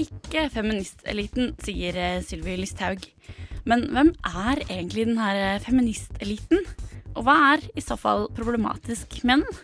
ikke feministeliten, sier eh, Sylvi Listhaug. Men hvem er egentlig den her eh, feministeliten? Og hva er i så fall problematisk med den?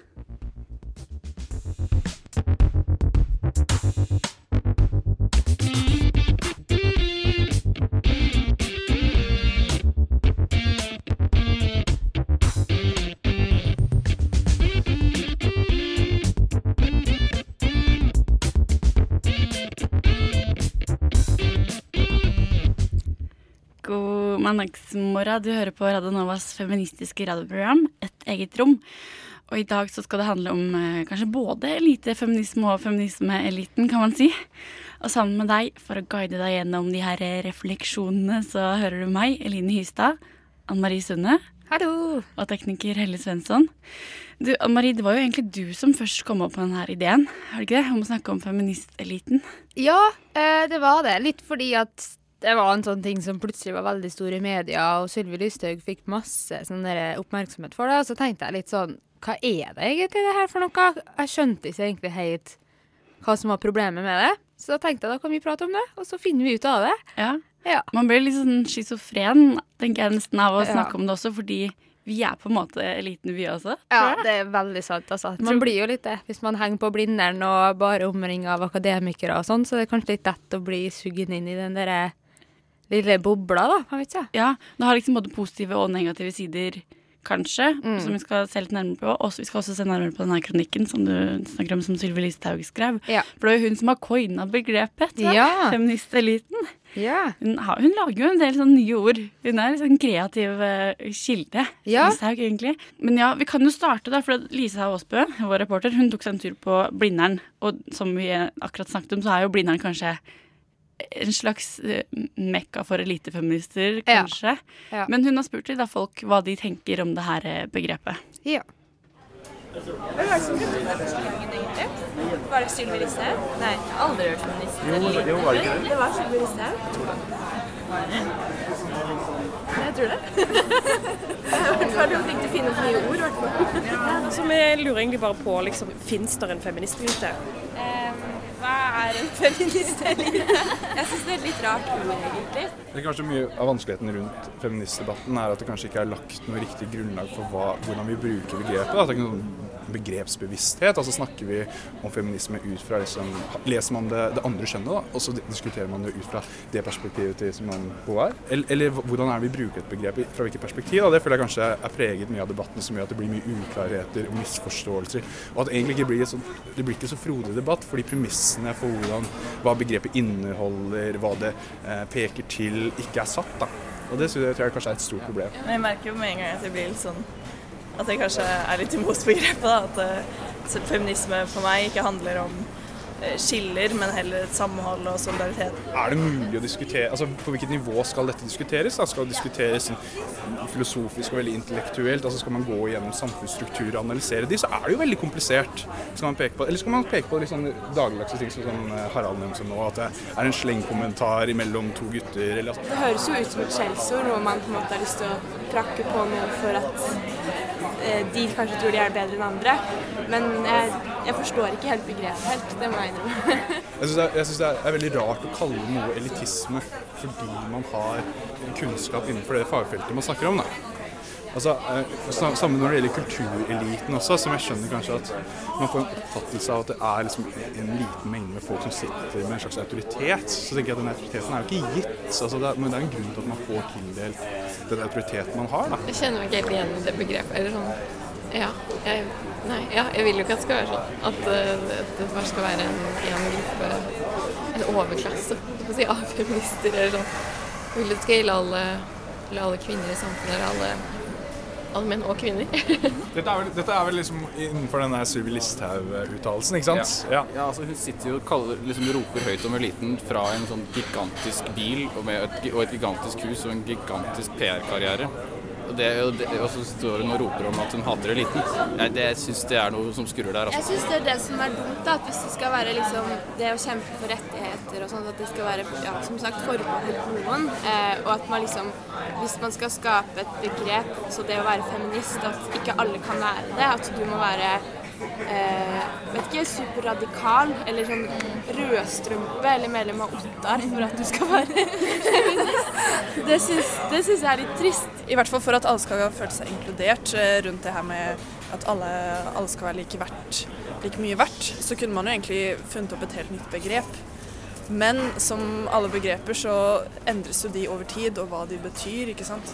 Mandagsmorgen. Du hører på Radio Novas feministiske radioprogram Et eget rom. Og i dag så skal det handle om eh, kanskje både elitefeminisme og feminismeeliten, kan man si. Og sammen med deg, for å guide deg gjennom de her refleksjonene, så hører du meg, Eline Hystad, Ann Marie Sunde Hallo! og tekniker Helle Svensson. Du, Ann Marie, det var jo egentlig du som først kom opp med denne ideen, har du ikke det? Om å snakke om feministeliten. Ja, eh, det var det. Litt fordi at det var en sånn ting som plutselig var veldig stor i media, og Sylvi Lysthaug fikk masse sånn oppmerksomhet for det. Og så tenkte jeg litt sånn Hva er det egentlig det her for noe? Jeg skjønte ikke egentlig helt hva som var problemet med det. Så da tenkte jeg da kan vi prate om det, og så finner vi ut av det. Ja. Ja. Man blir litt sånn schizofren, tenker jeg nesten, av å Ja. snakke om det også, fordi vi er på en måte eliten, vi også. Ja, det er veldig sant. Altså. Man blir jo litt det. Hvis man henger på Blindern og bare omringa av akademikere og sånn, så er det kanskje litt lett å bli sugd inn i den derre lille bobla, da. Man vet ikke. Ja, det har liksom både positive og negative sider, kanskje, Mm. som vi skal se litt nærmere på. Og vi skal også se nærmere på denne kronikken som du snakker om, som Sylvi Listhaug skrev. Ja. For det er jo hun som har coina begrepet, jeg. Ja. Feministeliten. Ja. Hun, har, hun lager jo en del sånne nye ord. Hun er en sånn kreativ uh, kilde. Ja. Listhaug, egentlig. Men ja, vi kan jo starte, da. For Lise Aasbø, vår reporter, hun tok seg en tur på Blindern. Og som vi akkurat snakket om, så er jo Blindern kanskje en slags eh, mekka for elitefeminister, kanskje. Ja. Men hun har spurt litt av folk hva de tenker om det her eh, begrepet. ja. Hva Var det Sylvi Listhaug? Nei, jeg har aldri hørt feminist. Jo, jo, var det ikke det? Det var Sylvi Listhaug. Jeg tror det. Hun tenkte å finne opp nye ord, i hvert fall. Så vi lurer egentlig bare på, liksom, fins det en feministelite? Hva er en feministelite? Jeg syns det er litt rart egentlig. Det er kanskje Mye av vanskeligheten rundt feministdebatten er at det kanskje ikke er lagt noe riktig grunnlag for hva, hvordan vi bruker begrepet. At det er ikke noen begrepsbevissthet. Altså snakker vi om feminisme ut fra liksom, Leser man det, det andre kjønnet, da, og så diskuterer man det ut fra det perspektivet til som man er? Eller, eller hvordan er det vi bruker et begrep, fra hvilket perspektiv? Da? Det føler jeg kanskje er preget mye av debatten som gjør at det blir mye uklarheter og misforståelser. Og at det egentlig ikke blir så, det blir ikke så frodig debatt, fordi premissene for hvordan, hva begrepet inneholder, hva det eh, peker til, ikke er satt. da. Og det tror jeg kanskje er et stort problem. Men jeg merker jo med en gang at jeg blir litt sånn At jeg kanskje er litt imot begrepet. da, At eh, feminisme for meg ikke handler om skiller, men heller et samhold og solidaritet. Er det mulig å diskutere, altså På hvilket nivå skal dette diskuteres? da? Skal det diskuteres filosofisk og veldig intellektuelt? altså Skal man gå gjennom samfunnsstrukturer og analysere de, så er det jo veldig komplisert. Skal man peke på, eller skal man peke på litt sånn dagligdagse ting som sånn Harald nevnte nå, at det er en slengkommentar mellom to gutter? eller altså. Det høres jo ut som et skjellsord, noe man på en måte har lyst til å prakke på noen for at eh, de kanskje tror de er bedre enn andre. Men jeg, jeg forstår ikke helt begrepet helt, det må jeg innrømme. Jeg syns det, er- jeg synes det er, er veldig rart å kalle noe elitisme fordi man har kunnskap innenfor det fagfeltet man snakker om. da. Altså, eh, Samme når det gjelder kultureliten også, som jeg skjønner kanskje at man får en oppfattelse av at det er liksom en liten mengde med folk som sitter med en slags autoritet. Så tenker jeg at den autoriteten er jo ikke gitt. Altså, det er, men det er en grunn til at man får tildelt den autoriteten man har. da. Jeg kjenner meg ikke helt igjen i det begrepet. Eller sånn Ja, jeg, nei, ja, jeg vil jo ikke at det skal være sånn. At uh, det bare skal være en, en gruppe, en overklasse, jeg si, av feminister eller sånn. Jeg vil at det skal gjelde alle, eller alle kvinner i samfunnet, eller alle alle menn og kvinner. Dette er vel, dette er vel liksom innenfor denne Sylvi Listhaug-uttalelsen, ikke sant? Ja. ja, altså Hun sitter jo og kaller, liksom roper høyt om eliten fra en sånn gigantisk bil og, med et, og et gigantisk hus og en gigantisk PR-karriere. Og, det, og, det, og så står hun og roper om at hun hater eliten. Jeg det syns det er noe som skurrer der. Jeg Altså. syns det er det som er dumt, da, at hvis det skal være liksom det å kjempe for rettigheter og sånn, at det skal være ja, som sagt forbeholdt noen, eh, og at man liksom Hvis man skal skape et begrep, så det å være feminist, at ikke alle kan være det, at du må være eh, vet ikke, superradikal eller sånn rødstrømpe eller medlem av Ottar for at du skal være. Det syns, jeg er litt trist. I hvert fall for at alle skal føle seg inkludert eh, rundt det her med at alle, alle skal være like, verdt, like mye verdt, så kunne man jo egentlig funnet opp et helt nytt begrep. Men som alle begreper så endres jo de over tid, og hva de betyr, ikke sant.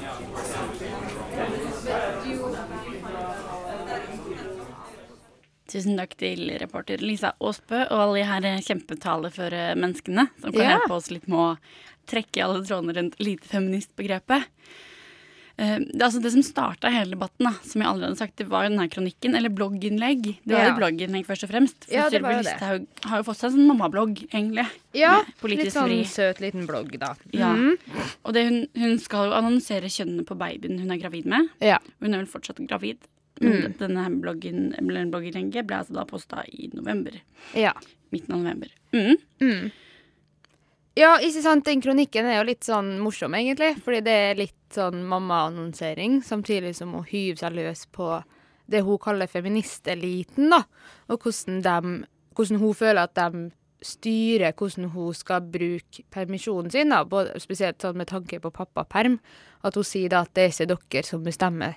Tusen takk til reporter Lisa Aasbø og alle de her kjempetaleføre menneskene som kan Ja. hjelpe oss litt med å trekke i alle trådene rundt lite feministbegrepet. Uh, Det, altså det som starta hele debatten, da, som jeg allerede har sagt, det var jo denne kronikken, eller blogginnlegg. Det var Ja. jo blogginnlegg først og fremst. For Ja, Sylvi. Listhaug har jo fått seg en sånn mammablogg, egentlig. Ja, litt sånn fri. søt liten blogg, da. Ja. Mhm. Og det, hun, hun skal jo annonsere kjønnene på babyen hun er gravid med. Ja. Hun er vel fortsatt gravid. Men Mm. denne bloggen, blogginnlegget ble altså da posta i november. Ja. Midten av november. Mm. Mm. Ja, ikke sant, den kronikken er jo litt sånn morsom, egentlig. Fordi det er litt sånn mammaannonsering, samtidig som hun hyver seg løs på det hun kaller feministeliten, da. Og hvordan, dem, hvordan hun føler at de styrer hvordan hun skal bruke permisjonen sin, da. Både, spesielt sånn med tanke på pappaperm. At hun sier da at det er ikke dere som bestemmer.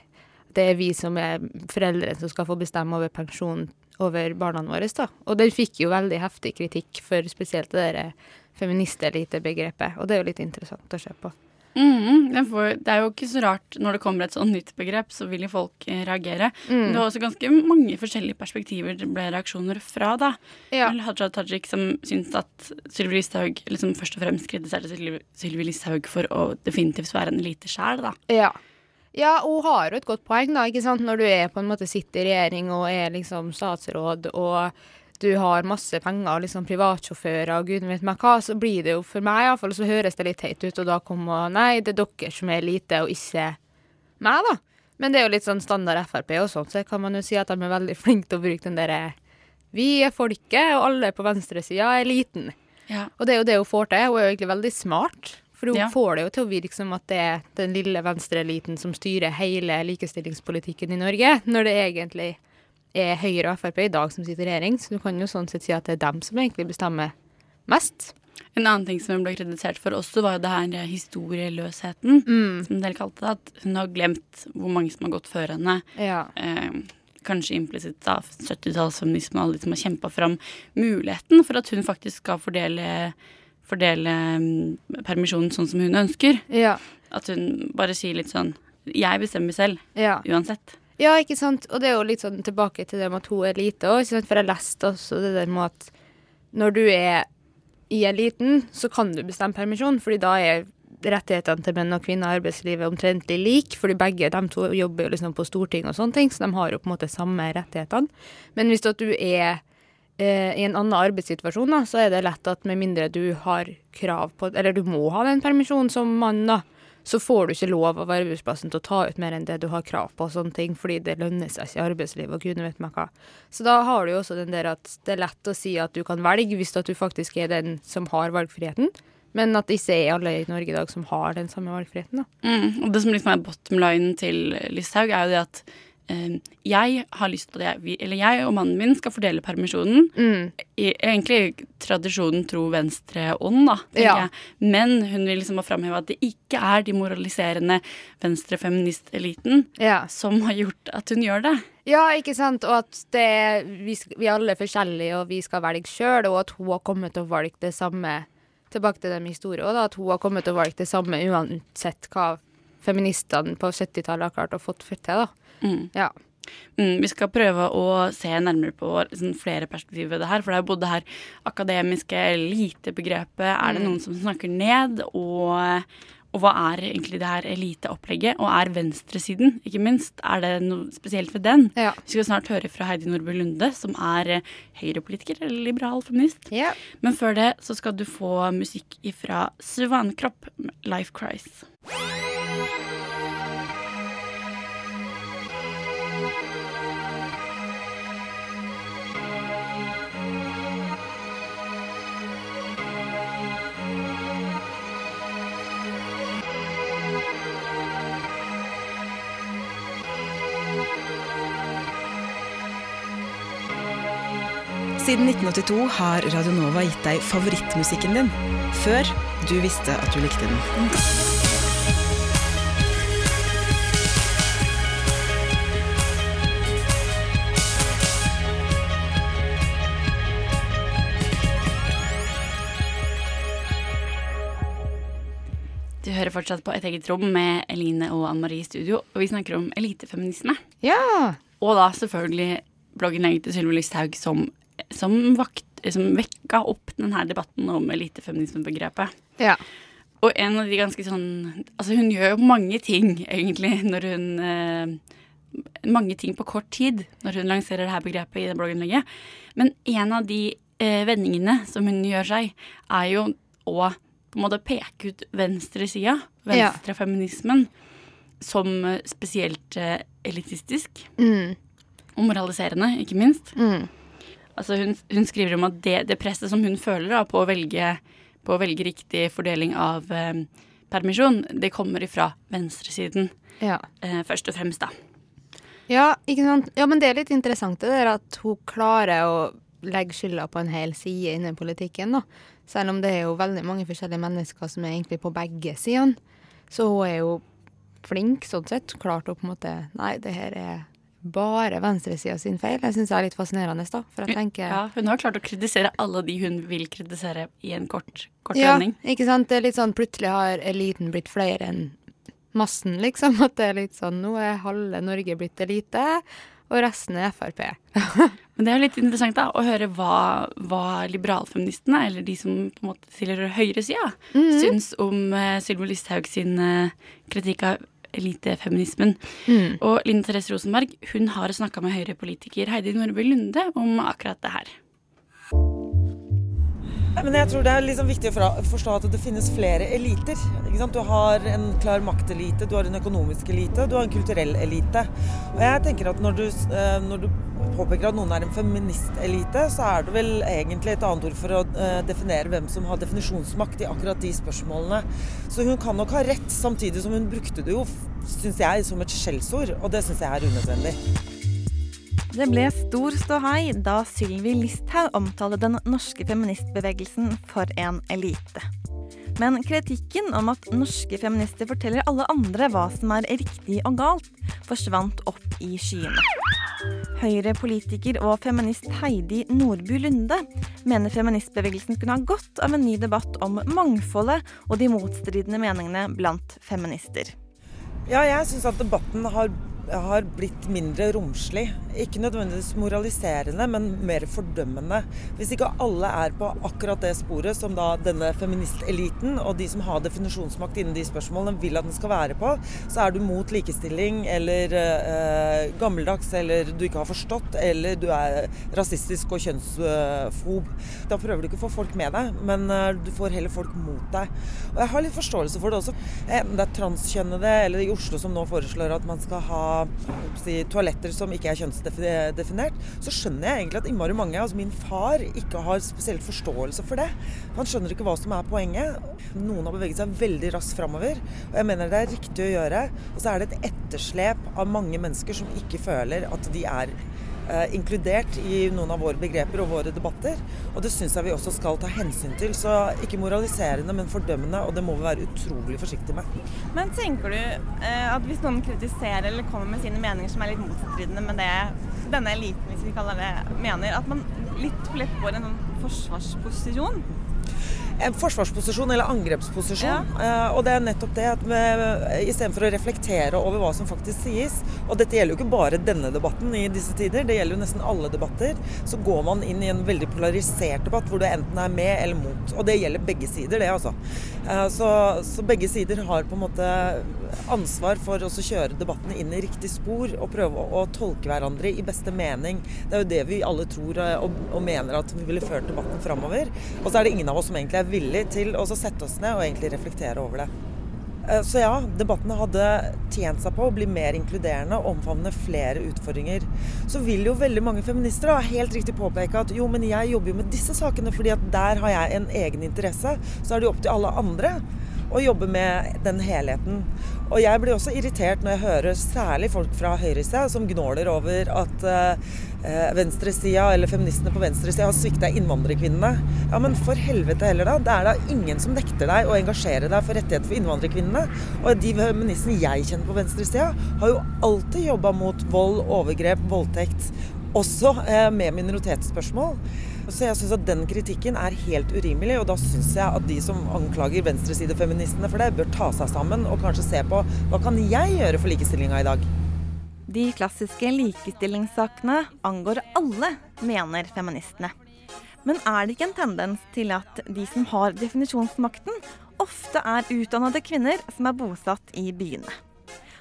Det er vi som er foreldre som skal få bestemme over pensjonen over barna våre. da. Og den fikk jo veldig heftig kritikk for spesielt det der feministelitebegrepet. Og det er jo litt interessant å se på. Mm, det er jo ikke så rart når det kommer et sånn nytt begrep, så vil jo folk eh, reagere. Mm. Det var også ganske mange forskjellige perspektiver det ble reaksjoner fra, da. Ja. Haja Tajik som syntes at Sylvi Listhaug liksom først og fremst kritiserte Sylvi Listhaug for å definitivt være en elite sjæl, da. Ja. Ja, hun har jo et godt poeng, da, ikke sant. Når du er på en måte sitter i regjering og er liksom statsråd og du har masse penger og liksom privatsjåfører og gud vet meg hva, så blir det jo for meg iallfall så høres det litt teit ut, og da kommer Nei, det er dere som er elite, og ikke meg, da. Men det er jo litt sånn standard Frp og sånn, så kan man jo si at de er veldig flinke til å bruke den derre Vi er folket, og alle på venstresida er eliten. Ja. Og det er jo det hun får til. Hun er jo egentlig veldig smart. For hun Ja. får det jo til å virke som at det er den lille venstreeliten som styrer hele likestillingspolitikken i Norge, når det egentlig er Høyre og Frp i dag som sitter i regjering. Så du kan jo sånn sett si at det er dem som egentlig bestemmer mest. En annen ting som hun ble kreditert for også, var jo det her historieløsheten, Mm. som dere kalte det. At hun har glemt hvor mange som har gått før henne. Ja. Eh, kanskje implisitt av 70-tallsfeminismen og alle de som har kjempa fram muligheten for at hun faktisk skal fordele, fordele mm, permisjonen sånn som hun ønsker. Ja. At hun bare sier litt sånn Jeg bestemmer selv, Ja. uansett. ja, ikke sant. Og det er jo litt sånn tilbake til det med at hun er lite òg, for jeg leste også det der med at når du er i eliten, så kan du bestemme permisjon, fordi da er rettighetene til menn og kvinner i arbeidslivet omtrentlig lik, fordi begge de to jobber liksom på Stortinget og sånne ting, så de har jo på en måte samme rettighetene. Men hvis du er eh, i en annen arbeidssituasjon, da, så er det lett at med mindre du har krav på Eller du må ha den permisjonen som mann, da, så får du ikke lov av arbeidsplassen til å ta ut mer enn det du har krav på, og sånne ting, fordi det lønner seg ikke i arbeidslivet, og gudene vet meg hva. Så da har du jo også den der at det er lett å si at du kan velge, hvis at du faktisk er den som har valgfriheten, men at ikke er alle i Norge i dag som har den samme valgfriheten, da. Mm. Og det som liksom er bottom line til Listhaug, er jo det at jeg har lyst til at jeg, eller jeg og mannen min skal fordele permisjonen. Mm. Egentlig tradisjonen tro venstre-ånd, da. Ja. jeg. Men hun vil liksom ha framheve at det ikke er de moraliserende venstrefeministeliten Ja. som har gjort at hun gjør det. Ja, ikke sant, og at det, vi, vi er alle forskjellige, og vi skal velge sjøl, og at hun har kommet til å valge det samme Tilbake til den historien historie òg, at hun har kommet til å valge det samme uansett hva feministene på 70-tallet har klart å få til, da. Mm. Ja. Mm, vi skal prøve å se nærmere på liksom, flere perspektiver ved det her. For det er både det her akademiske elitebegrepet. Er det Mm. noen som snakker ned? Og, Og hva er egentlig det her eliteopplegget? Og er venstresiden, ikke minst, er det noe spesielt ved den? Ja. Vi skal snart høre fra Heidi Nordby Lunde, som er eh, høyrepolitiker eller liberal feminist. Ja. Men før det så skal du få musikk ifra Svankropp, Life Cries. Siden 1982 har Radio Nova gitt deg favorittmusikken din, før du visste at du likte den. Du hører fortsatt på Et eget rom med Eline og Anne Marie i studio, og vi snakker om elitefeminisme. Ja. Og da selvfølgelig bloggen til Sylvi Listhaug som, som, vakt, som vekka opp denne debatten om elitefeminismebegrepet. Ja. Og en av de ganske sånn Altså, hun gjør jo mange ting, egentlig, når hun eh, Mange ting på kort tid når hun lanserer det her begrepet i det blogginnlegget. Men en av de eh, vendingene som hun gjør seg, er jo å på en måte peke ut venstresida, Ja. venstrefeminismen, som eh, spesielt eh, elitistisk. Mm. Og moraliserende, ikke minst. Mm. Altså hun, hun skriver om at det, det presset som hun føler da, på, å velge, på å velge riktig fordeling av eh, permisjon, det kommer ifra venstresiden, Ja. eh, først og fremst, da. Ja, ikke sant? ja, men det er litt interessant det der at hun klarer å legge skylda på en hel side innen politikken. da. Selv om det er jo veldig mange forskjellige mennesker som er egentlig på begge sidene. Så hun er jo flink sånn sett. Klart å på en måte Nei, det her er bare venstresida sin feil. Jeg syns det er litt fascinerende, da. For jeg tenker Ja, hun har klart å kritisere alle de hun vil kritisere i en kort, kort Ja, vending. ikke sant. Det er litt sånn plutselig har eliten blitt flere enn massen, liksom. At det er litt sånn nå er halve Norge blitt elite, og resten er Frp. Men det er jo litt interessant da, å høre hva, hva liberalfeministene, eller de som på en måte tilhører høyresida, Mhm. syns om uh, Sylvi Listhaug sin uh, kritikk av elitefeminismen. Mm. Og Line Therese Rosenberg hun har snakka med Høyre-politiker Heidi Nordby Lunde om akkurat det her. Men jeg tror det er liksom viktig å forstå at det finnes flere eliter. Du har en klar maktelite, du har en økonomisk elite, du har en kulturell elite. Og jeg tenker at når du, eh, når du påpeker at noen er en feministelite, så er det vel egentlig et annet ord for å eh, definere hvem som har definisjonsmakt i akkurat de spørsmålene. Så hun kan nok ha rett, samtidig som hun brukte det jo, syns jeg, som et skjellsord. Og det syns jeg er unødvendig. Det ble stor ståhei da Sylvi Listhaug omtalte den norske feministbevegelsen for en elite. Men kritikken om at norske feminister forteller alle andre hva som er riktig og galt, forsvant opp i skyene. Høyre-politiker og feminist Heidi Nordby Lunde mener feministbevegelsen kunne ha godt av en ny debatt om mangfoldet og de motstridende meningene blant feminister. Ja, jeg syns at debatten har, har blitt mindre romslig. Ikke nødvendigvis moraliserende, men mer fordømmende. Hvis ikke alle er på akkurat det sporet som da denne feministeliten og de som har definisjonsmakt innen de spørsmålene, vil at den skal være på, så er du mot likestilling eller eh, gammeldags eller du ikke har forstått eller du er rasistisk og kjønnsfob. Da prøver du ikke å få folk med deg, men eh, du får heller folk mot deg. Og jeg har litt forståelse for det også. Enten det er transkjønnede eller i Oslo som nå foreslår at man skal ha si, toaletter som ikke er kjønnsdefinert, så skjønner jeg egentlig at innmari mange, altså min far, ikke har spesielt forståelse for det. Han skjønner ikke hva som er poenget. Noen har beveget seg veldig raskt framover, og jeg mener det er riktig å gjøre. Og så er det et etterslep av mange mennesker som ikke føler at de er inkludert i noen av våre begreper og våre debatter. Og det syns jeg vi også skal ta hensyn til. Så ikke moraliserende, men fordømmende, og det må vi være utrolig forsiktige med. Men tenker du eh, at hvis noen kritiserer eller kommer med sine meninger som er litt motstridende med det denne eliten, hvis vi kaller det, mener, at man litt for lett får en sånn forsvarsposisjon? En forsvarsposisjon eller angrepsposisjon. Eh, og det er nettopp det at istedenfor å reflektere over hva som faktisk sies, og dette gjelder jo ikke bare denne debatten i disse tider, det gjelder jo nesten alle debatter, så går man inn i en veldig polarisert debatt hvor du enten er med eller mot. Og det gjelder begge sider, det altså. Eh, så, så begge sider har på en måte ansvar for å kjøre debatten inn i riktig spor og prøve å tolke hverandre i beste mening. Det er jo det vi alle tror eh, og, og mener at vi ville ført debatten framover. Og så er det ingen av oss som egentlig er villig til å sette oss ned og egentlig reflektere over det. Eh, så ja, debattene hadde tjent seg på å bli mer inkluderende og omfavne flere utfordringer. Så vil jo veldig mange feminister da helt riktig påpeke at jo, men jeg jobber jo med disse sakene fordi at der har jeg en egen interesse. Så er det jo opp til alle andre å jobbe med den helheten. Og jeg blir også irritert når jeg hører særlig folk fra høyresida som gnåler over at uh, venstresida, eller feministene på venstresida, har svikta innvandrerkvinnene. Ja, men for helvete heller, da. Det er da ingen som nekter deg å engasjere deg for rettigheter for innvandrerkvinnene. Og de feministene jeg kjenner på venstresida, har jo alltid jobba mot vold, overgrep, voldtekt. Også uh, med minoritetsspørsmål. Så jeg syns at den kritikken er helt urimelig, og da syns jeg at de som anklager venstresidefeministene for det, bør ta seg sammen og kanskje se på hva kan jeg gjøre for likestillinga i dag. De klassiske likestillingssakene angår alle, mener feministene. Men er det ikke en tendens til at de som har definisjonsmakten, ofte er utdannede kvinner som er bosatt i byene?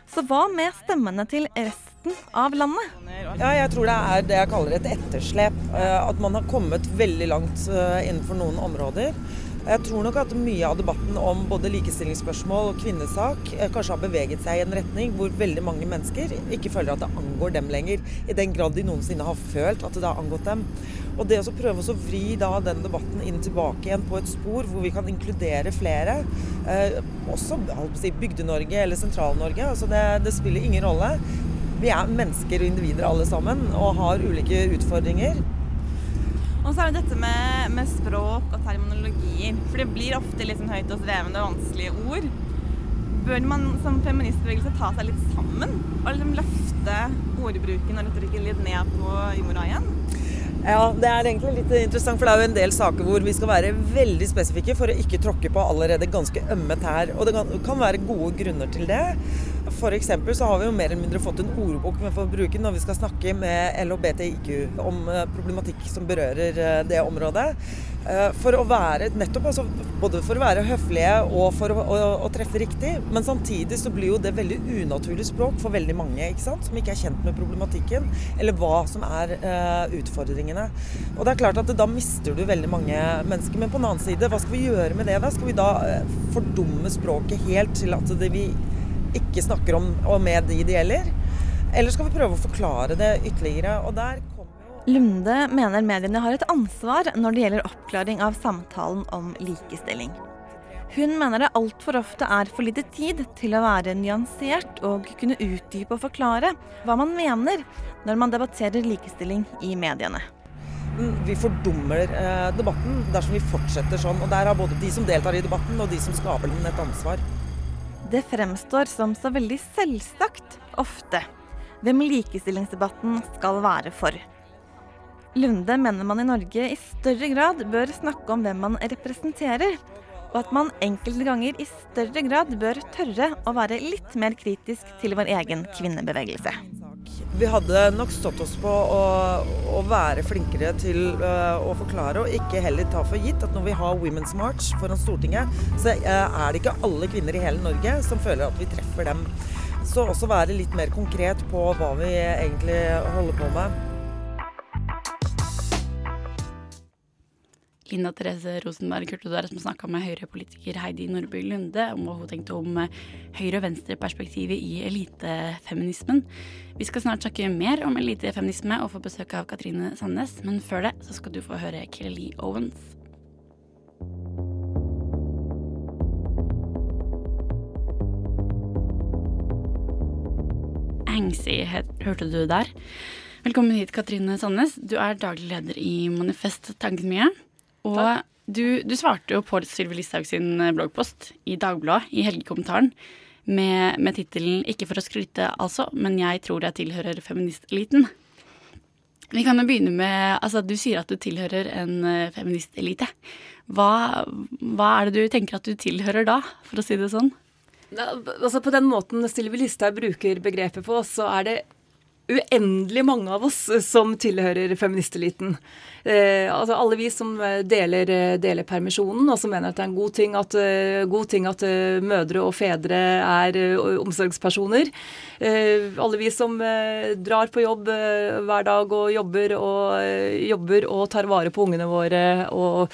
Så hva med stemmene til resten av landet? Ja, jeg tror det er det jeg kaller et etterslep. Eh, at man har kommet veldig langt eh, innenfor noen områder. Jeg tror nok at mye av debatten om både likestillingsspørsmål og kvinnesak eh, kanskje har beveget seg i en retning hvor veldig mange mennesker ikke føler at det angår dem lenger. I den grad de noensinne har følt at det har angått dem. Og det å prøve å vri da den debatten inn tilbake igjen på et spor hvor vi kan inkludere flere, også si, Bygde-Norge eller Sentral-Norge, altså det, det, spiller ingen rolle. Vi er mennesker og individer alle sammen og har ulike utfordringer. Og så er det dette med, med språk og terminologier. For det blir ofte litt sånn høyt og svevende og vanskelige ord. Bør man som feministbevegelse ta seg litt sammen og liksom løfte ordbruken og retorikken litt ned på jorda igjen? Ja, det er egentlig litt interessant, for det er jo en del saker hvor vi skal være veldig spesifikke for å ikke tråkke på allerede ganske ømme tær. Og det kan være gode grunner til det. F.eks. så har vi jo mer eller mindre fått en ordbok med får bruke når vi skal snakke med LHBTIQ om eh, problematikk som berører eh, det området. Eh, for å være nettopp altså, Både for å være høflige og for å, å, å, treffe riktig. Men samtidig så blir jo det veldig unaturlig språk for veldig mange ikke sant? som ikke er kjent med problematikken. Eller hva som er uh, utfordringene. Og det er klart at da mister du veldig mange mennesker. Men på den annen side, hva skal vi gjøre med det? da? Skal vi da fordumme språket helt til at det, vi ikke snakker om og med de det gjelder? Eller skal vi prøve å forklare det ytterligere? Og der Lunde mener mediene har et ansvar når det gjelder oppklaring av samtalen om likestilling. Hun mener det altfor ofte er for lite tid til å være nyansert og kunne utdype og forklare hva man mener når man debatterer likestilling i mediene. Vi fordummer eh, debatten dersom vi fortsetter sånn. Og der har både de som deltar i debatten og de som skaper den, et ansvar. Det fremstår som så veldig selvsagt ofte hvem likestillingsdebatten skal være for. Lunde mener man i Norge i større grad bør snakke om hvem man representerer, og at man enkelte ganger i større grad bør tørre å være litt mer kritisk til vår egen kvinnebevegelse. Vi hadde nok stått oss på å, å være flinkere til uh, å forklare, og ikke heller ta for gitt at når vi har Women's March foran Stortinget, så uh, er det ikke alle kvinner i hele Norge som føler at vi treffer dem. Så også være litt mer konkret på hva vi egentlig holder på med. Linda Therese Rosenberg hørte som snakka med Høyre-politiker Heidi Nordby Lunde om hva hun tenkte om eh, høyre- og venstreperspektivet i elitefeminismen. Vi skal snart snakke mer om elitefeminisme og få besøk av Katrine Sandnes, men før det så skal du få høre Kelly Owens. Hengsi hørte du der. Velkommen hit, Katrine Sandnes. Du er daglig leder i Manifest Tankesmie. Og du, du, svarte jo på Sylvi Listhaug sin eh, bloggpost i Dagbladet i helgekommentaren med, med tittelen 'Ikke for å skryte, altså, men jeg tror jeg tilhører feministeliten'. Vi kan jo begynne med altså Du sier at du tilhører en uh, feministelite. Hva, hva er det du tenker at du tilhører da, for å si det sånn? Altså På den måten Sylvi Listhaug bruker begrepet på, så er det uendelig mange av oss som tilhører feministeliten. Eh, altså alle vi som eh, deler, eh, deler, permisjonen, og som mener at det er en god ting at, uh, god ting at mødre og fedre er omsorgspersoner. omsorgspersoner. alle vi som drar på jobb hver dag og jobber og, jobber og tar vare på ungene våre og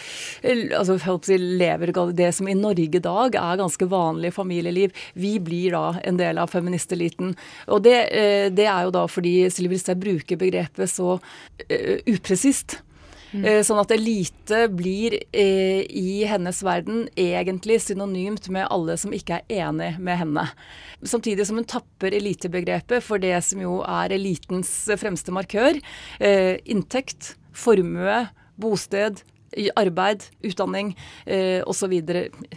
altså, si, lever det som i Norge i dag er ganske vanlig familieliv. Vi blir da en del av feministeliten. Og det, det er jo da fordi Sylvi Listhaug bruker begrepet så upresist. Mm. Eh, sånn at elite blir eh, i hennes verden egentlig synonymt med alle som ikke er enig med henne. Samtidig som hun tapper elitebegrepet for det som jo er elitens fremste markør. Eh, inntekt, formue, bosted, arbeid, utdanning eh, osv.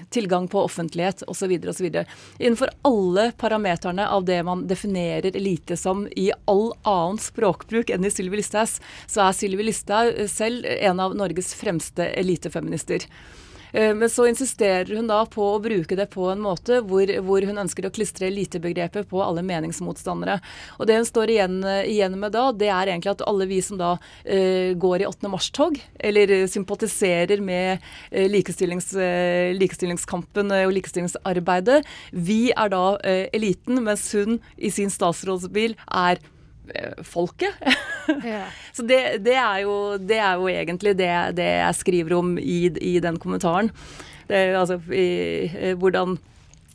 Tilgang på offentlighet osv. osv. Innenfor alle parameterne av det man definerer elite som i all annen språkbruk enn i Sylvi Listhaug, så er Sylvi Listhaug selv en av Norges fremste elitefeminister. Eh, men så insisterer hun da på å bruke det på en måte hvor, hvor hun ønsker å klistre elitebegrepet på alle meningsmotstandere. Og det hun står igjen, igjen, med da, det er egentlig at alle vi som da uh, går i 8. mars-tog, eller sympatiserer med uh, likestillings, uh, likestillingskampen og likestillingsarbeidet, vi er da eliten, mens hun i sin statsrådsbil er folket. Ja. så det, det, er jo, det, er jo, egentlig det, det jeg skriver om i, i den kommentaren. altså i, eh, hvordan,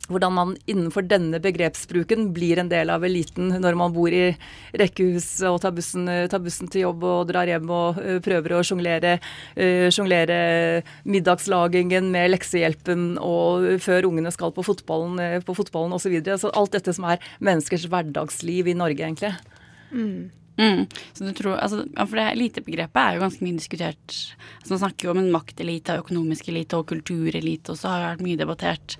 hvordan man innenfor denne begrepsbruken blir en del av eliten når man bor i rekkehus og tar bussen, tar bussen til jobb og drar hjem og uh, prøver å sjonglere uh, middagslagingen med leksehjelpen og før ungene skal på fotballen, uh, på fotballen osv. Så alt dette som er menneskers hverdagsliv i Norge, egentlig. Mm. Mm. Så du tror, altså, for det Elitebegrepet er jo ganske mye diskutert. Altså, man snakker jo om en maktelite, økonomisk elite og kulturelite, og så har det vært mye debattert.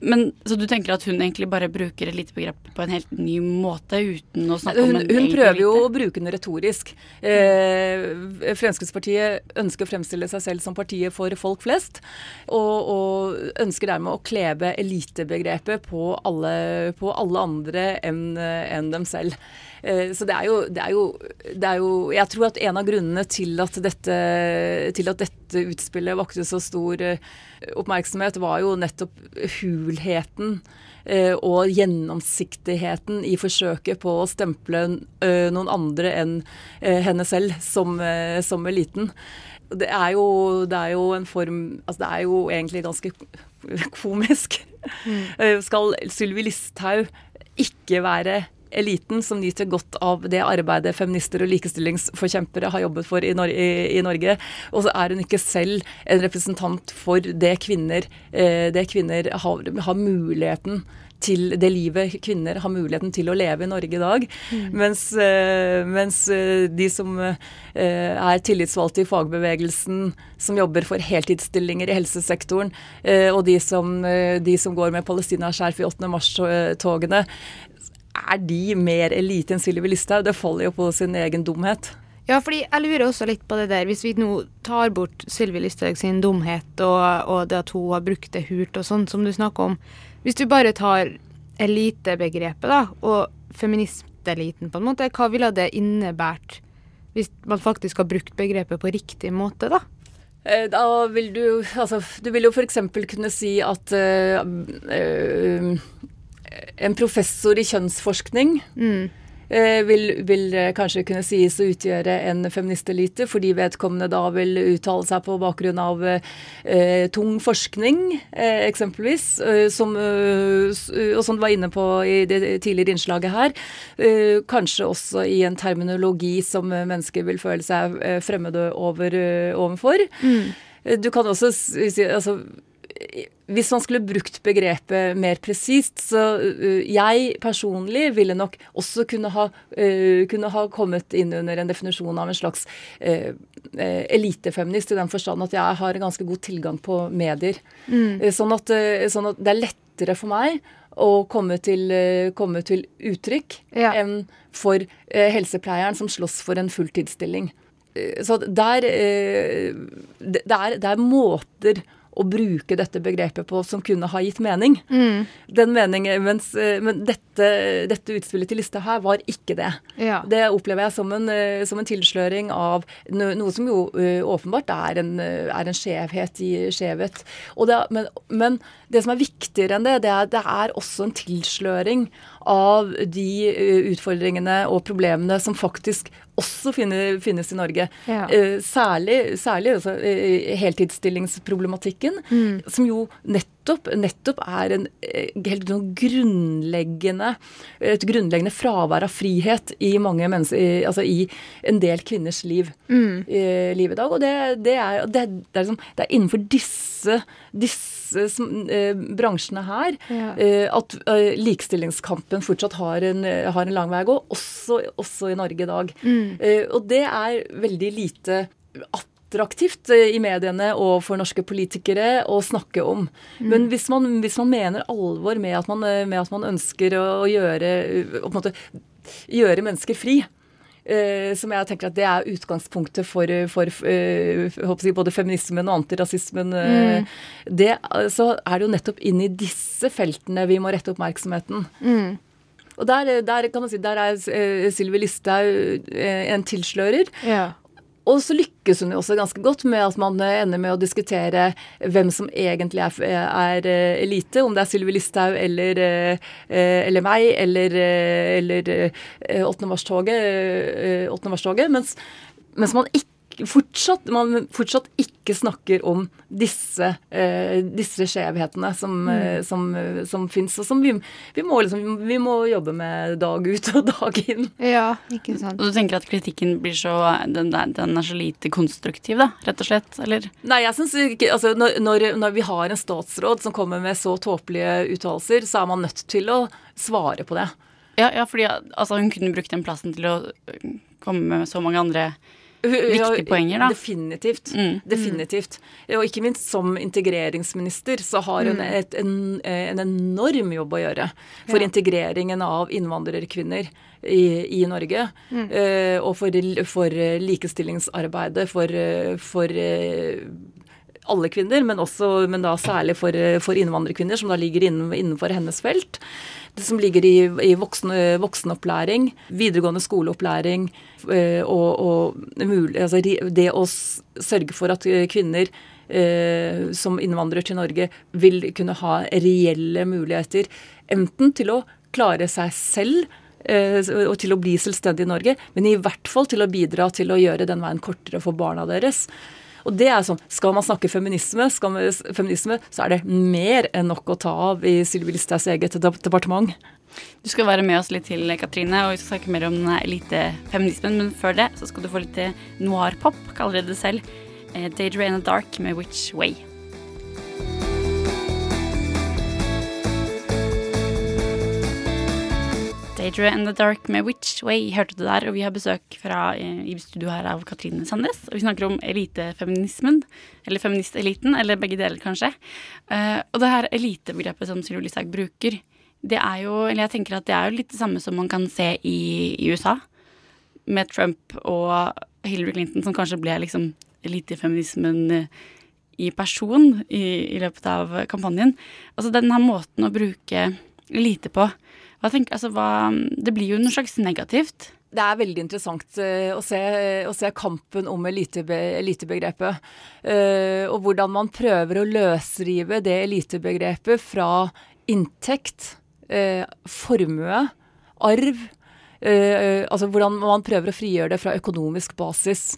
Men Så du tenker at hun egentlig bare bruker elitebegrepet på en helt ny måte, uten å snakke hun, om en Hun prøver jo å bruke den retorisk. Eh, Fremskrittspartiet ønsker å fremstille seg selv som partiet for folk flest, og, og ønsker dermed å klebe elitebegrepet på alle, på alle andre enn en dem selv. Eh, så det er, jo, det, er jo, det er, jo, Jeg tror at en av grunnene til at dette, til at dette utspillet vakte så stor eh, oppmerksomhet, var jo nettopp hulheten eh, og gjennomsiktigheten i forsøket på å stemple noen andre enn henne selv som, som eliten. Det er, jo, det er jo en form Altså det er jo egentlig ganske komisk. Mm. Skal Sylvi Listhaug ikke være eliten som nyter godt av det arbeidet feminister og likestillingsforkjempere har jobbet for i, Nor i, i Norge. Og så er hun ikke selv en representant for det kvinner, eh, det kvinner har, har, muligheten til det livet kvinner har muligheten til å leve i Norge i dag. Mm. Mens, eh, mens, eh, de som eh, er tillitsvalgte i fagbevegelsen, som jobber for heltidsstillinger i helsesektoren, og de som, de som går med palestinaskjerf i 8. mars-togene, er de mer elite enn Sylvi Listhaug? Det faller jo på sin egen dumhet. Ja, fordi jeg lurer også litt på det der. Hvis vi nå tar bort Sylvi Listhaug sin dumhet og, og, det at hun har brukt det hult og sånn som du snakker om. Hvis du bare tar elitebegrepet da, og feministeliten på en måte, hva ville det innebært hvis man faktisk har brukt begrepet på riktig måte, da? Eh, da vil du Altså, du vil jo f.eks. kunne si at øh, øh, en professor i kjønnsforskning mm. eh, vil, vil, kanskje kunne sies å utgjøre en feministelite, fordi vedkommende da vil uttale seg på bakgrunn av eh, tung forskning, eh, eksempelvis, eh, som, eh, og som du var inne på i det tidligere innslaget her. Eh, kanskje også i en terminologi som mennesker vil føle seg fremmede over, overfor. Mm. Du kan også si altså, hvis man skulle brukt begrepet mer presist, så uh, jeg personlig ville nok også kunne ha, uh, kunne ha, kommet inn under en definisjon av en slags uh, elitefeminist, i den forstand at jeg har ganske god tilgang på medier. Mm. Sånn, at, sånn, at, det er lettere for meg å komme til, eh, komme til uttrykk enn for eh, helsepleieren som slåss for en fulltidsstilling. Eh, Så der, eh, det er, det er måter å bruke dette begrepet på som kunne ha gitt mening. Mm. Den meningen, mens, eh, Men dette, dette utspillet til lista her var ikke det. Ja. Det opplever jeg som en, eh, som en tilsløring av noe som jo eh, åpenbart er en, er en skjevhet i skjevhet. Og det, men, men det som er viktigere enn det, det er, det er også en tilsløring av de utfordringene og problemene som faktisk også finne, finnes i Norge. Ja. Uh, Særlig, særlig altså, uh, heltidsstillingsproblematikken, Mm. som jo nettopp, nettopp er en eh, helt sånn grunnleggende et grunnleggende fravær av frihet i mange mennesker, i- altså i en del kvinners liv Mm. i livet i dag. Og det, det, er, det, det, er liksom, det er innenfor disse, disse bransjene her Ja. eh, at eh, likestillingskampen fortsatt har en, eh, har en lang vei å gå, også, også i Norge i dag. Mm. Eh, og det er veldig lite attraktivt eh, i mediene og for norske politikere å snakke om. Mm. Men hvis man, hvis man mener alvor med at man, eh, med at man ønsker å, gjøre, å måte, gjøre mennesker fri, eh, som jeg tenker at det er utgangspunktet for, for eh, jeg håper å både feminismen og antirasismen. eh, Mm. Det, eh, så er det jo nettopp inn i disse feltene vi må rette oppmerksomheten. Mm. Og der, der kan man si, der er eh, Sylvi Listhaug eh, en tilslører. Ja. Og så lykkes hun jo også ganske godt med at man eh, ender med å diskutere hvem som egentlig er, er eh, elite. Om det er Sylvi Listhaug eller, eh, eller meg eller, eller eh, 8. mars-toget. eh, 8. mars-toget, Mens, mens man ikke Fortsatt, man fortsatt ikke snakker om disse, eh, disse skjevhetene som, Mm. eh, som, som fins, og som vi, vi, må liksom, vi må jobbe med dag ut og dag inn. Ja, ikke sant. Og du tenker at kritikken blir så den, den er så lite konstruktiv, da, rett og slett? Eller? Nei, jeg synes ikke altså, når, når, når vi har en statsråd som kommer med så tåpelige uttalelser, så er man nødt til å svare på det. Ja, ja fordi altså, hun kunne brukt den plassen til å øh, komme med så mange andre viktige poenger, da. Definitivt. Mm. Definitivt. Og ikke minst som integreringsminister så har hun Mm. et, en, en enorm jobb å gjøre for Ja. integreringen av innvandrerkvinner i, i Norge. Mm. Uh, og for, for likestillingsarbeidet for, for uh, alle kvinner, men, også, men da særlig for, for innvandrerkvinner, som da ligger innen, innenfor hennes felt. Det som ligger i, i voksen, voksenopplæring, videregående skoleopplæring eh, og, og mulig, altså det å sørge for at eh, kvinner eh, som innvandrer til Norge vil kunne ha reelle muligheter enten til å klare seg selv eh, og til å bli selvstendig i Norge, men i hvert fall til å bidra til å gjøre den veien kortere for barna deres. Og det er sånn, Skal man snakke feminisme, man, feminisme så er det mer enn nok å ta av i Sylvi Listhaugs eget departement. Du skal være med oss litt til, Katrine, og vi skal snakke mer om elitefeminismen. Men før det så skal du få litt noir-pop, kaller de det selv. Eh, Daydream the Dark med Which Way. Daydream and the Dark med Which Way hørte du der, og vi har besøk fra, eh, i studio her av Katrine Sandnes. Og vi snakker om elitefeminismen, eller feministeliten, eller begge deler kanskje. Eh, og det her elitebegrepet som Sylvi Listhaug bruker, det er jo, eller jeg tenker at det er jo litt det samme som man kan se i, i USA, med Trump og Hillary Clinton, som kanskje ble liksom elitefeminismen eh, i person i, i løpet av kampanjen. Altså den her måten å bruke elite på, tenker, altså hva, det blir jo noe slags negativt. Det er veldig interessant eh, å, se, å se kampen om elitebe, elitebegrepet. eh, og hvordan man prøver å løsrive det elitebegrepet fra inntekt, eh, formue, arv. eh, altså hvordan man prøver å frigjøre det fra økonomisk basis.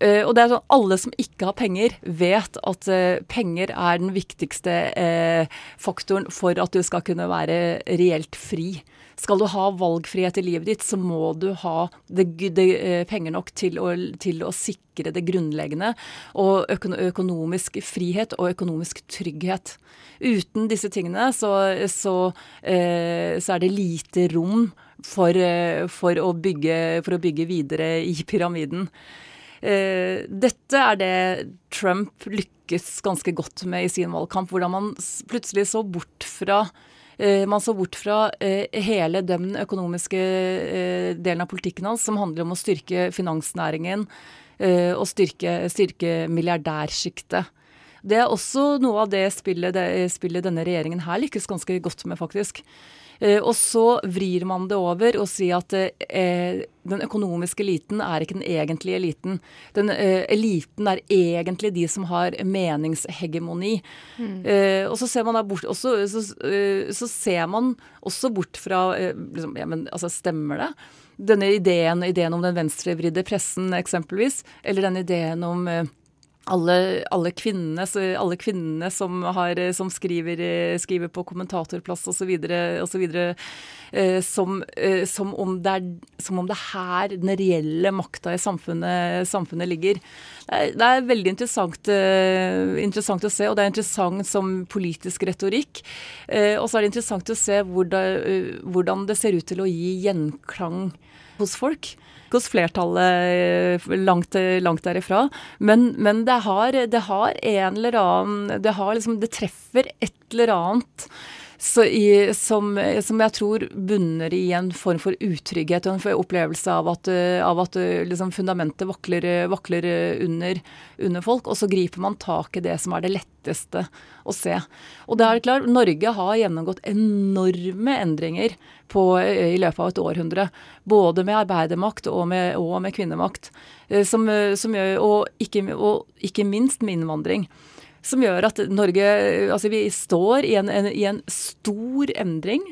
Eh, og det er sånn, Alle som ikke har penger, vet at uh, penger er den viktigste uh, faktoren for at du skal kunne være reelt fri. Skal du ha valgfrihet i livet ditt, så må du ha det, det, penger nok til å, til å sikre det grunnleggende. Og økono økonomisk frihet og økonomisk trygghet. Uten disse tingene så, så, så er det lite rom for, for, å bygge, for å bygge videre i pyramiden. Eh, dette er det Trump lykkes ganske godt med i sin valgkamp. Hvordan man plutselig så bort fra eh, man så bort fra eh, hele den økonomiske delen av politikken hans som handler om å styrke finansnæringen og styrke, styrke milliardærsjiktet. Det er også noe av det spillet, det spillet denne regjeringen her lykkes ganske godt med, faktisk. Eh, og så vrir man det over og sier at eh, den økonomiske eliten er ikke den egentlige eliten. Den eh, eliten er egentlig de som har meningshegemoni. Mm. Eh, og så ser man bort også, så, så ser man også bort fra liksom, ja, men altså, stemmer det? Denne ideen, ideen om den venstrevridde pressen eksempelvis, eller den ideen om alle, alle, kvinnene, alle kvinnene som, har, som skriver, eh, skriver på kommentatorplass osv.. Eh, som, eh, som, om det som om det er her den reelle makta i samfunnet, samfunnet ligger. Det er, det er veldig interessant, eh, interessant å se, og det er interessant som politisk retorikk. Eh, og så er det interessant å se eh, hvordan det ser ut til å gi gjenklang hos folk hos flertallet eh, langt, langt derifra. Men, men det, har, det har en eller annen Det, har liksom, det treffer et eller annet i, som, som jeg tror bunner i en form for utrygghet og en opplevelse av at, eh, av at eh, liksom fundamentet vakler, vakler under, under folk. Og så griper man tak i det som er det letteste å se. Og det er klart, Norge har gjennomgått enorme endringer på, i løpet av et århundre. Både med arbeidermakt og med, og med kvinnemakt. eh, Som, som og, ikke, og ikke minst med innvandring som gjør at Norge Altså, vi står i en, en, i en stor endring.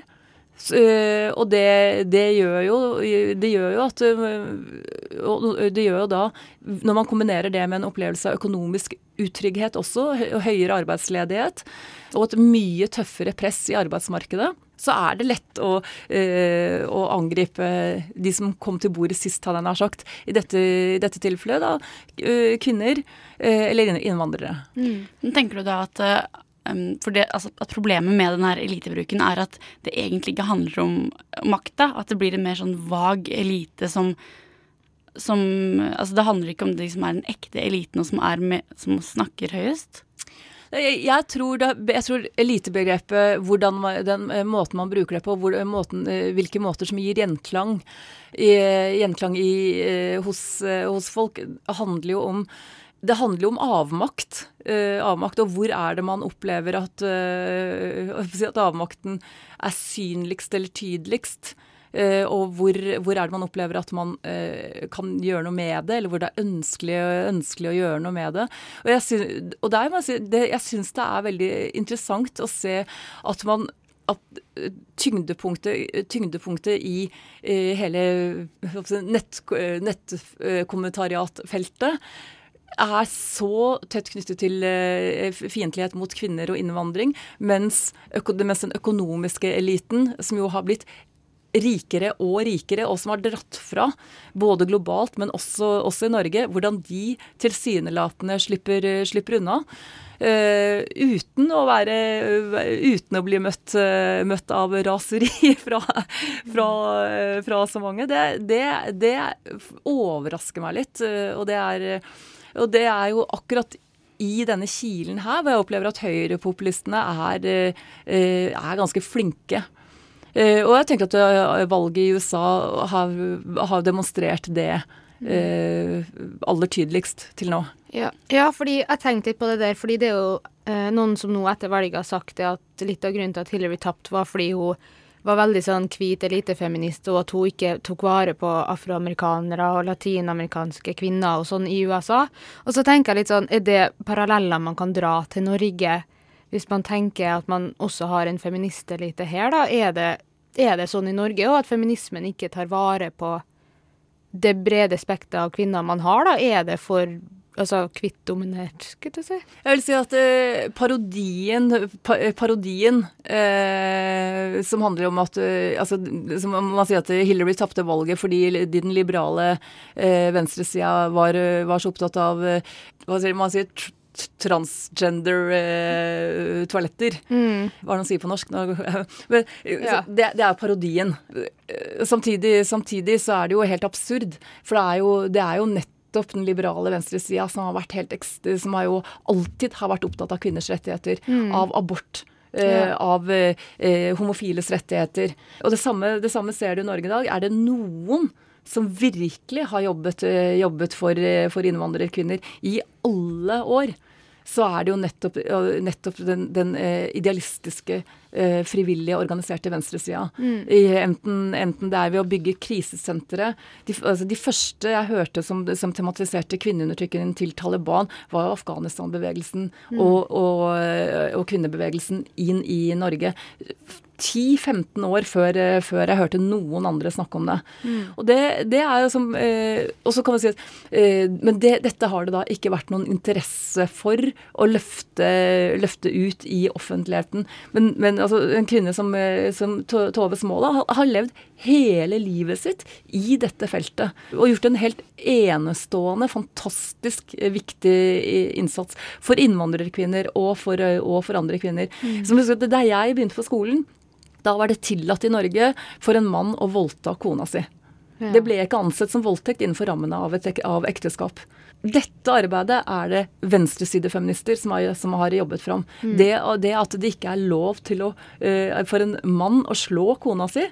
Øh, og det, det, gjør jo, det gjør jo at øh, Det gjør jo da, når man kombinerer det med en opplevelse av økonomisk utrygghet også, og høyere arbeidsledighet, og et mye tøffere press i arbeidsmarkedet, så er det lett å, øh, å angripe de som kom til bordet sist, hadde jeg nær sagt. I dette, dette tilfellet da, øh, kvinner øh, eller innvandrere. Mm. Tenker du da at eh, for det, altså, at problemet med denne elitebruken er at det egentlig ikke handler om makta? At det blir en mer sånn vag elite som, som Altså det handler ikke om de som er den ekte eliten, og som, med, som snakker høyest? Jeg, jeg, tror tror elitebegrepet, hvordan den eh, måten man bruker det på, hvor, måten, eh, hvilke måter som gir gjenklang, i, gjenklang i, eh, hos, eh, hos folk, handler jo om det handler jo om avmakt. Uh, avmakt, Og hvor er det man opplever at, uh, at avmakten er synligst eller tydeligst? Eh, og hvor, hvor er det man opplever at man eh, kan gjøre noe med det, eller hvor det er ønskelig, ønskelig å gjøre noe med det. Og jeg, synes, og der jeg syns det er veldig interessant å se at man at eh, tyngdepunktet, tyngdepunktet i eh, hele nett, nettkommentariatfeltet er så tett knyttet til eh, fiendtlighet mot kvinner og innvandring, mens, mens den økonomiske eliten, som jo har blitt rikere og rikere, og som har dratt fra, både globalt, men også, også i Norge, hvordan de tilsynelatende slipper, slipper unna. Uh, uten å være Uten å bli møtt, uh, møtt av raseri fra, fra, eh, fra så mange. Det, det, det overrasker meg litt. og det er og det er jo akkurat i denne kilen her hvor jeg opplever at høyrepopulistene er, er ganske flinke. Eh, Og jeg tenker at eh, valget i USA har, har demonstrert det eh, aller tydeligst til nå. Ja. ja, fordi jeg tenkte litt på det der, fordi det er jo noen som nå etter valget har sagt at litt av grunnen til at Hillary tapte, var fordi hun var veldig sånn hvit elitefeminist, og at hun ikke tok vare på afroamerikanere og latinamerikanske kvinner og sånn i USA. Og så tenker jeg litt sånn, er det paralleller man kan dra til Norge, hvis man tenker at man også har en feministelite her, da? Er det, er det sånn i Norge òg, at feminismen ikke tar vare på det brede spekteret av kvinner man har, da? Er det for altså kvitt-dominert, skulle jeg si? Jeg vil si at eh, parodien, pa, parodien eh, som handler om at eh, altså, som Man sier at Hillary tapte valget fordi den liberale eh, venstresida var, var så opptatt av eh, hva sier man sier transgender-toaletter. Mm. Hva er det han sier på norsk? Men, Ja. det, det er parodien. Eh, Samtidig, samtidig så er det jo helt absurd. For det er jo, det er jo nettopp den liberale venstresida som har vært helt ekstra, som har jo alltid har vært opptatt av kvinners rettigheter, Mm. av abort. eh, Ja. Av eh, eh, homofiles rettigheter. Og det samme, det samme ser du i Norge i dag. Er det noen som virkelig har jobbet, eh, jobbet for, eh, for innvandrerkvinner i alle år, så er det jo nettopp, nettopp den, den eh, idealistiske, eh, frivillige, organiserte venstresida. Mm. Enten, enten det er ved å bygge krisesentre de, altså de første jeg hørte som, som tematiserte kvinneundertrykkingen til Taliban, var Afghanistan-bevegelsen Mm. og, og, og kvinnebevegelsen inn i Norge. 10-15 år før, eh, før jeg hørte noen andre snakke om det. Mm. Og det, det er jo som eh, Og så kan man si at eh, Men det, dette har det da ikke vært noen interesse for å løfte, løfte ut i offentligheten. Men, men altså, en kvinne som, eh, som Tove Småla har, levd hele livet sitt i dette feltet. Og gjort en helt enestående, fantastisk eh, viktig eh, innsats for innvandrerkvinner og for, og for andre kvinner. Mm. Så husker at Da jeg begynte på skolen, da var det tillatt i Norge for en mann å voldta kona si. Ja. Det ble ikke ansett som voldtekt innenfor rammene av, et, av ekteskap. Dette arbeidet er det venstresidefeminister som har, som har jobbet fram. Mm. Det, det at det ikke er lov til å, eh, for en mann å slå kona si,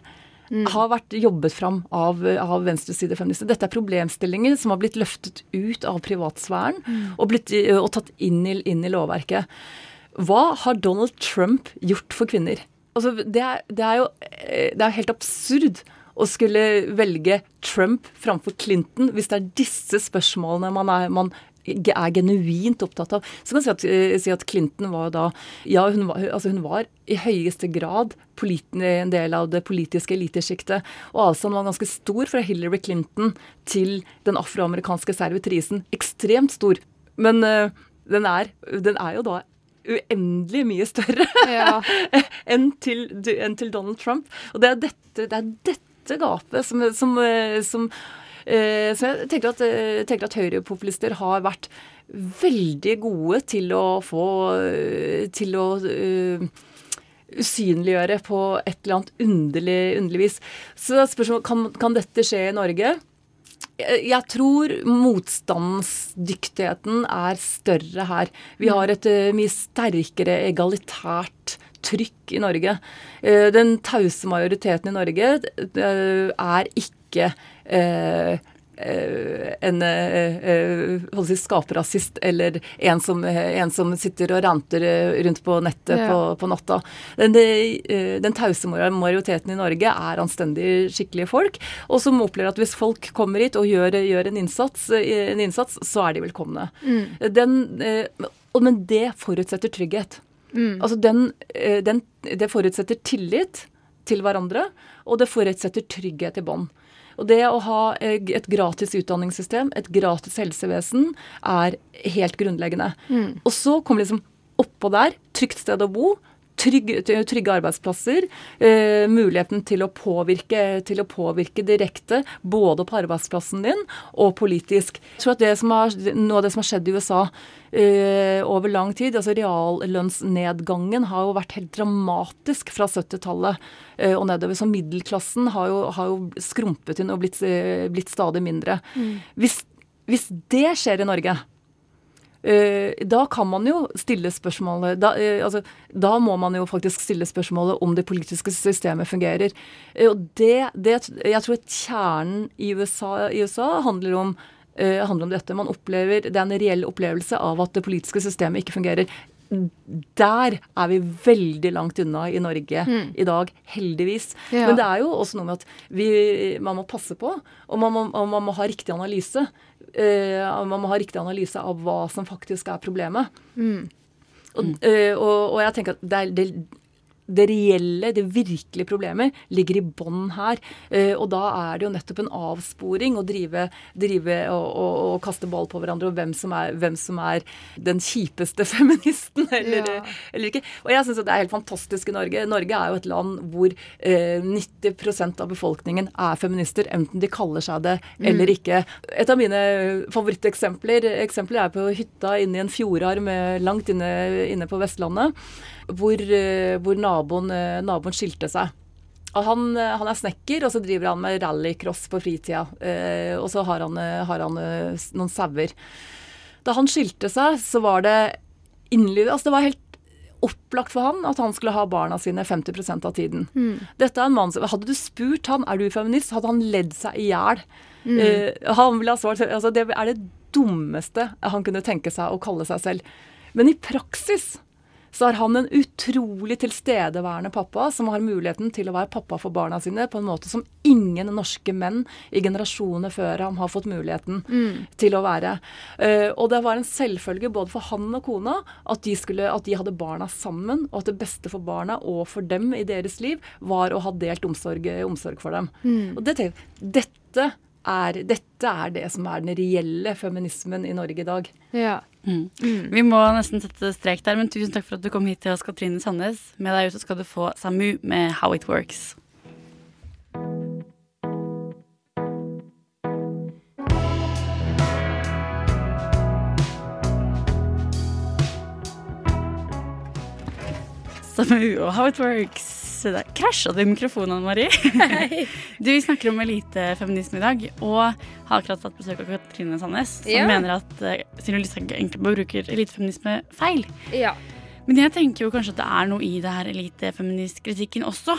har vært jobbet fram av, av venstresidefeminister. Dette er problemstillinger som har blitt løftet ut av privatsfæren Mm. og, blitt, eh, og tatt inn i, inn i lovverket. Hva har Donald Trump gjort for kvinner? Altså, det, er, det er jo eh, det er helt absurd å skulle velge Trump framfor Clinton hvis det er disse spørsmålene man er, man er genuint opptatt av. Så kan man si at, eh, si at Clinton var da Ja, hun var, altså hun var i høyeste grad en del av det politiske elitesjiktet. Og avstanden var ganske stor fra Hillary Clinton til den afroamerikanske servitrisen. Ekstremt stor. Men eh, den, er, den er jo da uendelig mye større Ja. enn, til, enn til Donald Trump. Og det er dette, det er dette gapet som, som, eh, som eh, Så jeg tenker at, eh, tenker at høyrepopulister har vært veldig gode til å få Til å eh, usynliggjøre på et eller annet underlig, underlig vis. Så spørsmålet kan, kan dette skje i Norge? Jeg tror motstandsdyktigheten er større her. Vi har et mye sterkere egalitært trykk i Norge. Eh, Den tause majoriteten i Norge eh, er ikke eh, en si, skaperrasist eller en som, en som sitter og ranter rundt på nettet Ja. på, på natta. Den, den tause majoriteten i Norge er anstendige, skikkelige folk, og som opplever at hvis folk kommer hit og gjør, gjør en, innsats, en innsats, så er de velkomne. Mm. Den, men det forutsetter trygghet. Mm. Altså den, eh, den, det forutsetter tillit til hverandre, og det forutsetter trygghet i bånd. Og det å ha eh, et gratis utdanningssystem, et gratis helsevesen, er helt grunnleggende. Mm. Og så kommer liksom oppå der trygt sted å bo. Trygge, trygge arbeidsplasser, eh, muligheten til å, påvirke, til å påvirke direkte både på arbeidsplassen din og politisk. Jeg tror at det som har, Noe av det som har skjedd i USA eh, over lang tid, altså reallønnsnedgangen, har jo vært helt dramatisk fra 70-tallet eh, og nedover. Så middelklassen har jo, har jo skrumpet inn og blitt, eh, blitt stadig mindre. Mm. Hvis, hvis det skjer i Norge, da kan man jo stille spørsmålet da, eh, altså, da må man jo faktisk stille spørsmålet om det politiske systemet fungerer. Eh, og det, det, jeg tror at kjernen i USA, i USA handler, om, eh, handler om dette. Man opplever, Det er en reell opplevelse av at det politiske systemet ikke fungerer. Der er vi veldig langt unna i Norge Mm. i dag, heldigvis. Ja. Men det er jo også noe med at vi, man må passe på, og man må, og man må ha riktig analyse. Eh, man må ha riktig analyse av hva som faktisk er problemet. Mm. Og, uh, og, og jeg tenker at det, er, det, det reelle, det virkelige problemet, ligger i bånn her. Eh, og da er det jo nettopp en avsporing å drive, drive og, og, og kaste ball på hverandre, og hvem som er, hvem som er den kjipeste feministen, eller, Ja. eller ikke. Og jeg syns det er helt fantastisk i Norge. Norge er jo et land hvor eh, 90% av befolkningen er feminister, enten de kaller seg det eller Mm. ikke. Et av mine favoritteksempler eksempler er på hytta inne i en fjordarm eh, langt inne, inne på Vestlandet, hvor, eh, hvor naboen, eh, naboen skilte seg. Han, eh, han er snekker, og så driver han med rallycross på fritida. Eh, og så har han, har han noen sauer. Da han skilte seg, så var det innlydende Altså, det var helt opplagt for han at han skulle ha barna sine 50% av tiden. Dette er en mann som Hadde du spurt han er du feminist, hadde han ledd seg i hjel. Mm. Eh, han ville ha svart altså, Det er det dummeste han kunne tenke seg å kalle seg selv. Men i praksis så har han en utrolig tilstedeværende pappa som har muligheten til å være pappa for barna sine på en måte som ingen norske menn i generasjoner før ham har fått muligheten Mm. til å være. Uh, og det var en selvfølge både for han og kona at de, skulle, at de hadde barna sammen, og at det beste for barna og for dem i deres liv var å ha delt omsorg, omsorg for dem. Mm. Og det, dette, er, dette er det som er den reelle feminismen i Norge i dag. Ja. Mm. Vi må nesten sette strek der, men tusen takk for at du kom hit til oss, Katrine Sandnes. Med deg ute skal du få Samu med How It Works. Samu og How It Works. Der krasja du i mikrofonen, Marie. Du, vi snakker om elitefeminisme i dag, og har akkurat hatt besøk av Katrine Sandnes, som Ja. mener at uh, Silje Lysthaug egentlig bare bruker elitefeminisme feil. Ja. Men jeg tenker jo kanskje at det er noe i det her elitefeministkritikken også.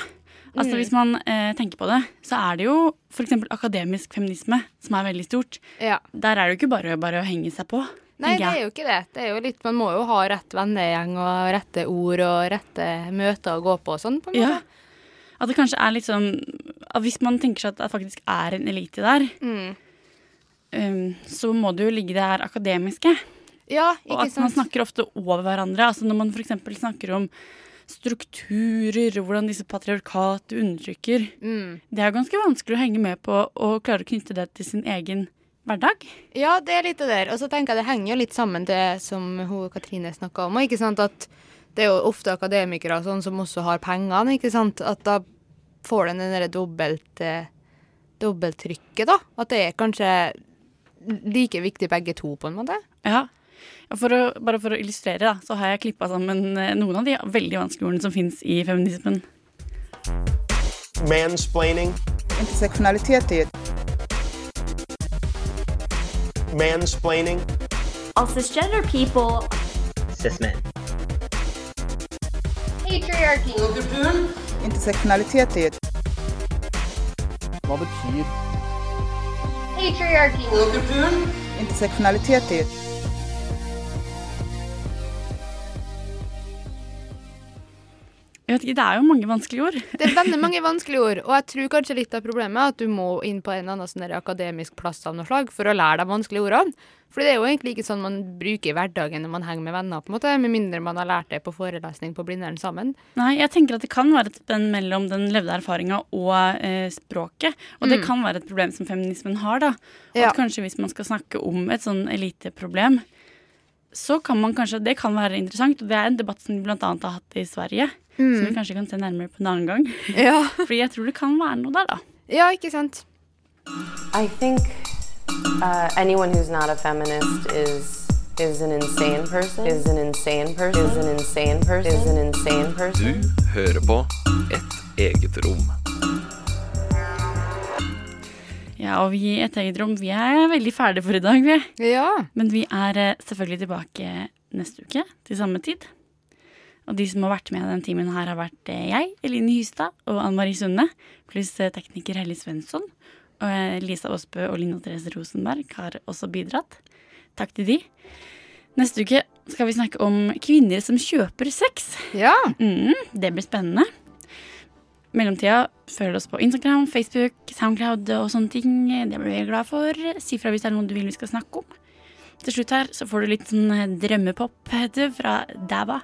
Altså Mm. Hvis man eh, tenker på det, så er det jo f.eks. akademisk feminisme som er veldig stort. Ja. Der er det jo ikke bare, bare å henge seg på. Nei, det er jo ikke det. det er jo litt, man må jo ha rett vennegjeng og rette ord og rette møter å gå på og sånn. på en Ja. At det kanskje er litt sånn at Hvis man tenker seg at det faktisk er en elite der, Mm. um, så må det jo ligge det her akademiske. Ja, ikke Og ikke at man snakker ofte over hverandre. Altså Når man f.eks. snakker om strukturer og hvordan disse patriarkat undertrykker. Mm. Det er ganske vanskelig å henge med på og klare å knytte det til sin egen hverdag. Ja, det er litt det der. Og så tenker jeg det henger jo litt sammen det som hun Katrine snakka om. Ikke sant? At det er jo ofte akademikere og sånn som også har pengene. ikke sant? At da får den det derre dobbelt, eh, dobbelttrykket, da. At det er kanskje like viktig begge to, på en måte. Ja. For å, bare for å illustrere, da, så har jeg klippa sammen eh, noen av de veldig vanskelige ordene som fins i feminismen. Mansplaining. Intersektionalitet. Mansplaining. All cisgender people. Cis men. Patriarchy. Intersektionalitet. Hva betyr Patriarchy. Intersektionalitet. Jeg vet ikke, Det er jo mange vanskelige ord. Det er veldig mange vanskelige ord, og jeg tror kanskje litt av problemet er at du må inn på en annen sånn akademisk plass av noe slag for å lære de vanskelige ordene. For det er jo egentlig ikke sånn man bruker i hverdagen når man henger med venner, på en måte, med mindre man har lært det på forelesning på Blindern sammen. Nei, jeg tenker at det kan være et spenn mellom den levde erfaringa og eh, språket. Og det Mm. kan være et problem som feminismen har, da. Og Ja. at kanskje hvis man skal snakke om et sånn eliteproblem, så kan man kanskje Det kan være interessant, og det er en debatt som de annet har hatt i Sverige. Mm. Som vi kanskje kan se nærmere på en annen gang. Ja. Fordi jeg tror det kan være noe der, da. Ja, ikke sant? I think uh, anyone who's not a feminist is is an insane person. Is an insane person. Is an insane person. Is an insane person. Du hører på Et eget rom. Ja, og vi i Et eget rom, vi er veldig ferdige for i dag, vi. Ja. Men vi er eh, selvfølgelig tilbake neste uke til samme tid. Og de som har vært med den timen her, har vært eh, jeg, Eline Hystad og Ann Marie Sunde, pluss eh, tekniker Helle Svensson. Og eh, Lisa Aasbø og Linda Therese Rosenberg har også bidratt. Takk til de. Neste uke skal vi snakke om kvinner som kjøper sex. Ja. Mm, det blir spennende. mellomtida, følg oss på Instagram, Facebook, Soundcloud og sånne ting. Det blir vi glad for. Si fra hvis det er noe du vil vi skal snakke om. Til slutt her så får du litt sånn drømmepop heter, det, fra Dava